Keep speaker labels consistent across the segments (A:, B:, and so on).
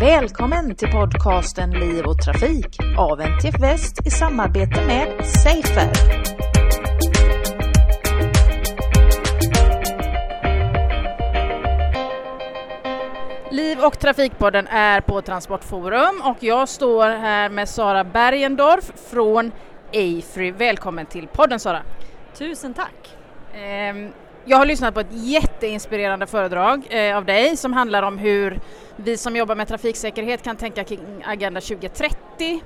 A: Välkommen till podcasten Liv och Trafik av NTF Väst i samarbete med Safer. Liv och Trafikpodden är på Transportforum och jag står här med Sara Bergendorf från Afry. Välkommen till podden Sara!
B: Tusen tack!
A: Ehm, jag har lyssnat på ett jätteinspirerande föredrag eh, av dig som handlar om hur vi som jobbar med trafiksäkerhet kan tänka kring Agenda 2030.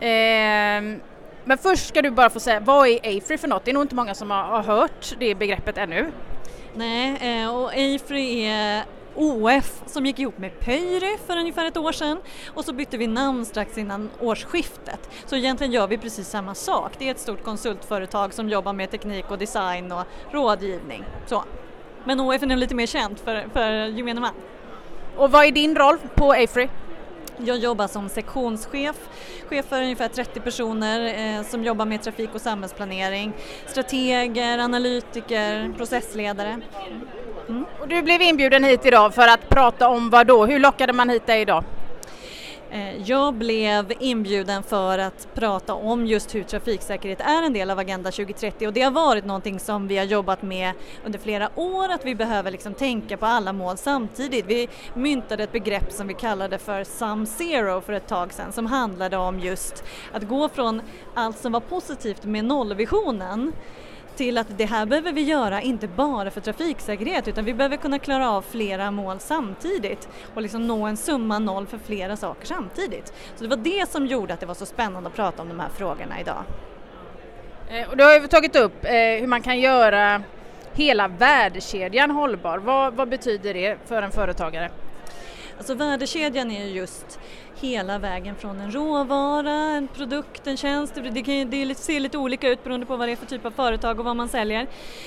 A: Eh, men först ska du bara få säga, vad är AFRY för något? Det är nog inte många som har hört det begreppet ännu.
B: Nej, eh, och AFRY är OF som gick ihop med Pöyry för ungefär ett år sedan och så bytte vi namn strax innan årsskiftet. Så egentligen gör vi precis samma sak. Det är ett stort konsultföretag som jobbar med teknik och design och rådgivning. Så. Men OF är nu lite mer känt för, för gemene man.
A: Och vad är din roll på AFRY?
B: Jag jobbar som sektionschef, chef för ungefär 30 personer eh, som jobbar med trafik och samhällsplanering, strateger, analytiker, processledare.
A: Mm. Och du blev inbjuden hit idag för att prata om vad då? Hur lockade man hit dig idag?
B: Eh, jag blev inbjuden för att prata om just hur trafiksäkerhet är en del av Agenda 2030 och det har varit någonting som vi har jobbat med under flera år, att vi behöver liksom tänka på alla mål samtidigt. Vi myntade ett begrepp som vi kallade för Sum Zero för ett tag sedan som handlade om just att gå från allt som var positivt med nollvisionen till att det här behöver vi göra inte bara för trafiksäkerhet utan vi behöver kunna klara av flera mål samtidigt och liksom nå en summa noll för flera saker samtidigt. Så det var det som gjorde att det var så spännande att prata om de här frågorna idag.
A: Eh, och du har ju tagit upp eh, hur man kan göra hela värdekedjan hållbar. Vad, vad betyder det för en företagare?
B: Alltså värdekedjan är just hela vägen från en råvara, en produkt, en tjänst. Det, kan, det ser lite olika ut beroende på vad det är för typ av företag och vad man säljer.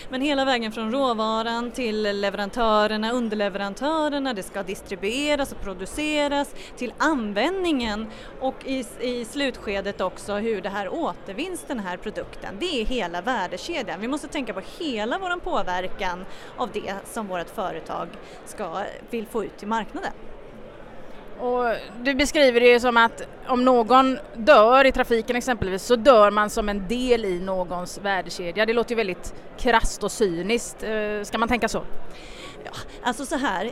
B: Men hela vägen från råvaran till leverantörerna, underleverantörerna, det ska distribueras och produceras till användningen och i, i slutskedet också hur det här återvinns den här produkten. Det är hela värdekedjan. Vi måste tänka på hela vår påverkan av det som vårt företag ska, vill få ut till marknaden.
A: Och du beskriver det som att om någon dör i trafiken exempelvis så dör man som en del i någons värdekedja. Det låter ju väldigt krast och cyniskt. Eh, ska man tänka så?
B: Ja, alltså så här,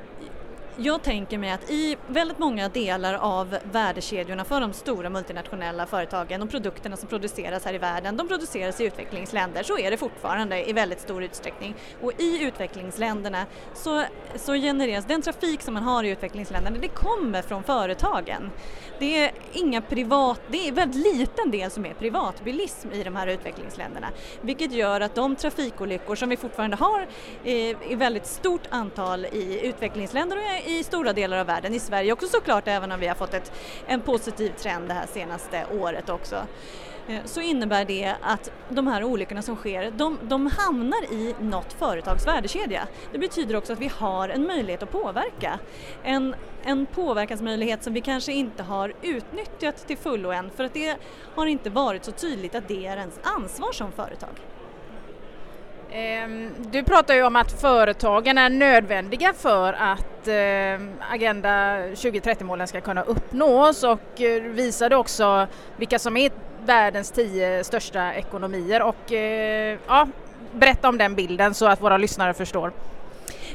B: jag tänker mig att i väldigt många delar av värdekedjorna för de stora multinationella företagen och produkterna som produceras här i världen, de produceras i utvecklingsländer, så är det fortfarande i väldigt stor utsträckning. Och i utvecklingsländerna så, så genereras den trafik som man har i utvecklingsländerna, det kommer från företagen. Det är inga privat, det är en väldigt liten del som är privatbilism i de här utvecklingsländerna, vilket gör att de trafikolyckor som vi fortfarande har eh, i väldigt stort antal i utvecklingsländer och i stora delar av världen, i Sverige också såklart även om vi har fått ett, en positiv trend det här senaste året också eh, så innebär det att de här olyckorna som sker, de, de, hamnar i något företags värdekedja. Det betyder också att vi har en möjlighet att påverka. En, en påverkansmöjlighet som vi kanske inte har utnyttjat till fullo än för att det har inte varit så tydligt att det är ens ansvar som företag.
A: Ehm, du pratar ju om att företagen är nödvändiga för att ehm, Agenda 2030-målen ska kunna uppnås och eh, visade också vilka som är världens tio största ekonomier och eh, ja, berätta om den bilden så att våra lyssnare förstår.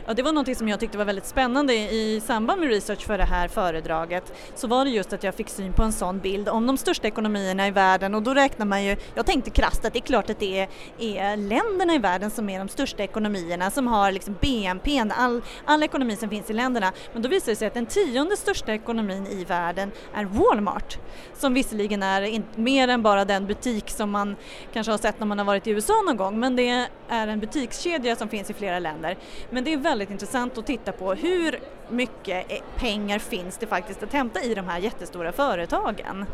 B: Ja, det var något som jag tyckte var väldigt spännande i samband med research för det här föredraget så var det just att jag fick syn på en sån bild om de största ekonomierna i världen och då räknar man ju, jag tänkte krasst att det är klart att det är, är länderna i världen som är de största ekonomierna som har liksom BNP, all, all ekonomi som finns i länderna. Men då visar det sig att den tionde största ekonomin i världen är Walmart som visserligen är in, mer än bara den butik som man kanske har sett när man har varit i USA någon gång men det är en butikskedja som finns i flera länder. Men det är väldigt väldigt intressant att titta på hur mycket e- pengar finns det faktiskt att hämta i de här jättestora företagen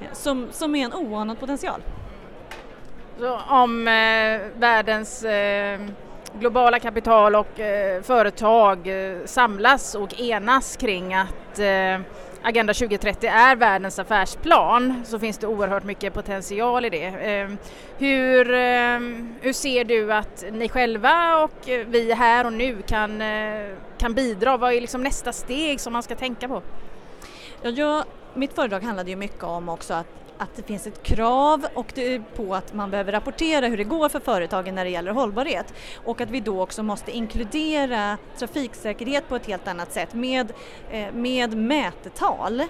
B: eh, som, som är en oanad potential.
A: Så om eh, världens eh, globala kapital och eh, företag eh, samlas och enas kring att eh, Agenda 2030 är världens affärsplan så finns det oerhört mycket potential i det. Ehm, hur, ehm, hur ser du att ni själva och eh, vi här och nu kan, eh, kan bidra? Vad är liksom nästa steg som man ska tänka på?
B: Ja, jag, mitt föredrag handlade ju mycket om också att att det finns ett krav och på att man behöver rapportera hur det går för företagen när det gäller hållbarhet och att vi då också måste inkludera trafiksäkerhet på ett helt annat sätt med, eh, med mätetal.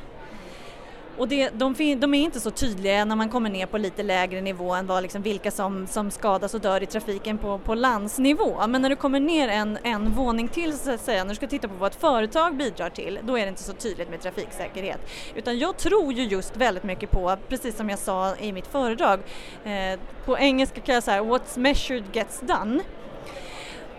B: Och det, de, de, är inte så tydliga när man kommer ner på lite lägre nivå än vad liksom vilka som, som skadas och dör i trafiken på, på landsnivå. Men när du kommer ner en, en våning till så att säga, när du ska titta på vad ett företag bidrar till, då är det inte så tydligt med trafiksäkerhet. Utan jag tror ju just väldigt mycket på, precis som jag sa i mitt föredrag, eh, på engelska kan jag säga what's measured gets done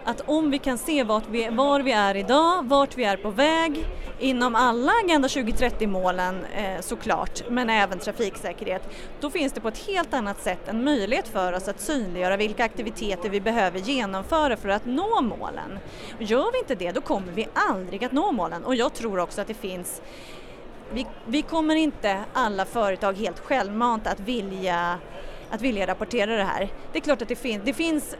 B: att om vi kan se vart vi, var vi är idag, vart vi är på väg inom alla Agenda 2030-målen eh, såklart, men även trafiksäkerhet, då finns det på ett helt annat sätt en möjlighet för oss att synliggöra vilka aktiviteter vi behöver genomföra för att nå målen. Gör vi inte det, då kommer vi aldrig att nå målen och jag tror också att det finns vi, vi kommer inte alla företag helt självmant att vilja att vilja rapportera det här. Det är klart att det, fin det finns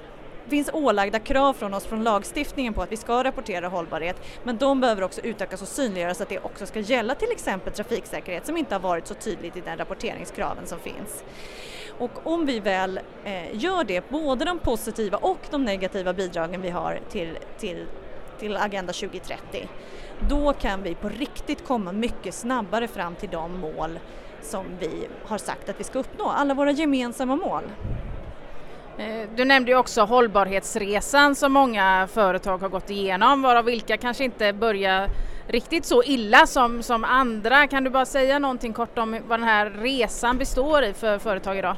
B: finns ålagda krav från oss från lagstiftningen på att vi ska rapportera hållbarhet men de behöver också utökas och synliggöras så att det också ska gälla till exempel trafiksäkerhet som inte har varit så tydligt i den rapporteringskraven som finns. Och om vi väl eh, gör det, både de positiva och de negativa bidragen vi har till, till, till Agenda 2030, då kan vi på riktigt komma mycket snabbare fram till de mål som vi har sagt att vi ska uppnå, alla våra gemensamma mål.
A: Eh, du nämnde ju också hållbarhetsresan som många företag har gått igenom, varav vilka kanske inte börjar riktigt så illa som, som andra. Kan du bara säga någonting kort om vad den här resan består i för företag idag?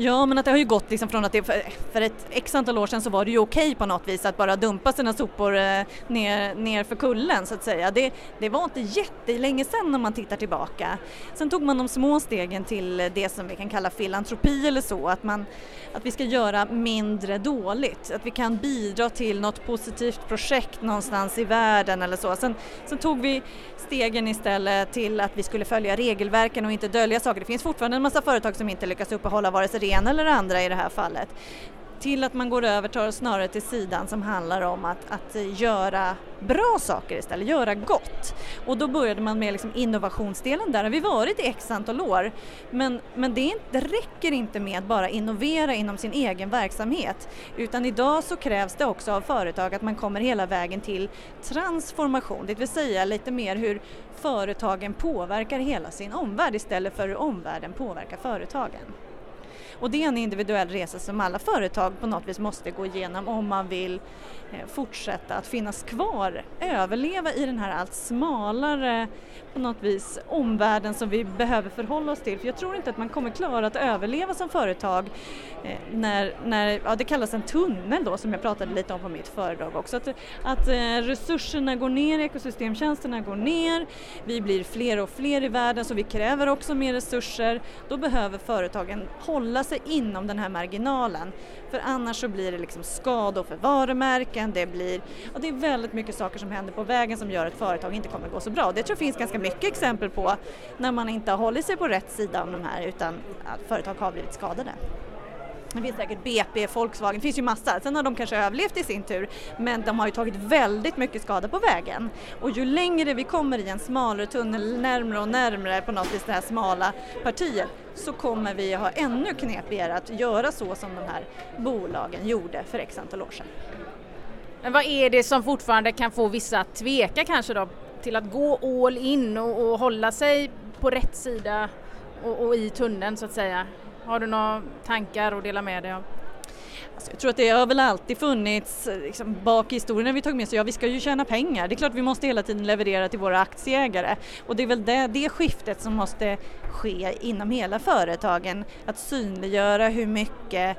B: Ja, men att det har ju gått liksom från att det för, för ett x antal år sedan så var det ju okej okay på något vis att bara dumpa sina sopor eh, ner, ner för kullen så att säga. Det, det var inte jättelänge sedan om man tittar tillbaka. Sen tog man de små stegen till det som vi kan kalla filantropi eller så, att, man, att vi ska göra mindre dåligt, att vi kan bidra till något positivt projekt någonstans i världen eller så. Sen, sen tog vi stegen istället till att vi skulle följa regelverken och inte dölja saker. Det finns fortfarande en massa företag som inte lyckas uppehålla vare sig ena eller det andra i det här fallet till att man går över tar snarare till sidan som handlar om att, att göra bra saker istället, göra gott. Och då började man med liksom innovationsdelen, där har vi varit i x antal år. Men, men det, inte, det räcker inte med att bara innovera inom sin egen verksamhet utan idag så krävs det också av företag att man kommer hela vägen till transformation, det vill säga lite mer hur företagen påverkar hela sin omvärld istället för hur omvärlden påverkar företagen. Och det är en individuell resa som alla företag på något vis måste gå igenom om man vill eh, fortsätta att finnas kvar, överleva i den här allt smalare på något vis omvärlden som vi behöver förhålla oss till. För jag tror inte att man kommer klara att överleva som företag eh, när, när ja, det kallas en tunnel då som jag pratade lite om på mitt föredrag också. Att, att eh, resurserna går ner, ekosystemtjänsterna går ner, vi blir fler och fler i världen så vi kräver också mer resurser. Då behöver företagen hålla sig inom den här marginalen för annars så blir det liksom skador för varumärken, det blir, och det är väldigt mycket saker som händer på vägen som gör att företag inte kommer gå så bra. Det tror jag finns ganska mycket exempel på när man inte har hållit sig på rätt sida om de här utan att företag har blivit skadade. Det finns säkert BP, Volkswagen, det finns ju massa. Sen har de kanske överlevt i sin tur men de har ju tagit väldigt mycket skada på vägen. Och ju längre vi kommer i en smalare tunnel, närmre och närmre på något vis det här smala partiet så kommer vi ha ännu knepigare att göra så som de här bolagen gjorde för x antal år sedan.
A: Men vad är det som fortfarande kan få vissa att tveka kanske då till att gå all in och, och hålla sig på rätt sida och, och, i tunneln så att säga? Har du några tankar att dela med dig av?
B: Alltså jag tror att det har väl alltid funnits liksom, bak i historien när vi tagit med oss, ja vi ska ju tjäna pengar, det är klart vi måste hela tiden leverera till våra aktieägare. Och det är väl det, det skiftet som måste ske inom hela företagen, att synliggöra hur mycket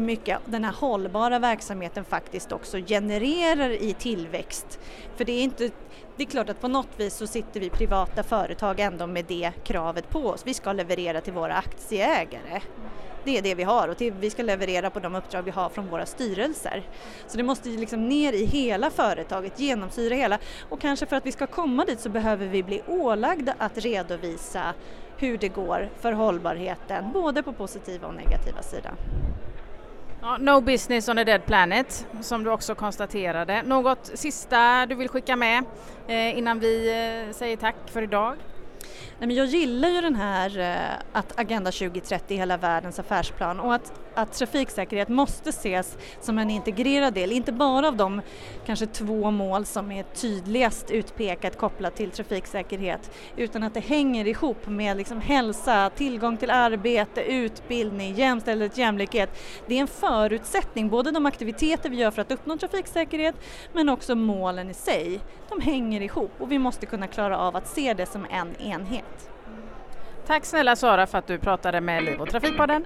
B: hur mycket den här hållbara verksamheten faktiskt också genererar i tillväxt. För det är inte det är klart att på något vis så sitter vi privata företag ändå med det kravet på oss. Vi ska leverera till våra aktieägare. Det är det vi har och till, vi ska leverera på de uppdrag vi har från våra styrelser. Så det måste liksom ner i hela företaget, genomsyra hela och kanske för att vi ska komma dit så behöver vi bli ålagda att redovisa hur det går för hållbarheten, både på positiva och negativa sidan.
A: Ja, no business on a dead planet, som du också konstaterade. Något sista du vill skicka med eh, innan vi eh, säger tack för idag?
B: Nej, men jag gillar ju den här eh, att Agenda 2030 är hela världens affärsplan och att, att trafiksäkerhet måste ses som en integrerad del, inte bara av de kanske två mål som är tydligast utpekat kopplat till trafiksäkerhet utan att det hänger ihop med liksom hälsa, tillgång till arbete, utbildning, jämställdhet, jämlikhet. Det är en förutsättning, både de aktiviteter vi gör för att uppnå trafiksäkerhet men också målen i sig. De hänger ihop och vi måste kunna klara av att se det som en enhet.
A: Tack snälla Sara för att du pratade med Liv och Trafikpodden.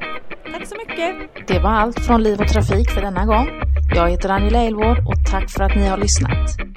B: Tack så mycket.
C: Det var allt från Liv och Trafik för denna gång. Jag heter Angela Elvård och tack för att ni har lyssnat.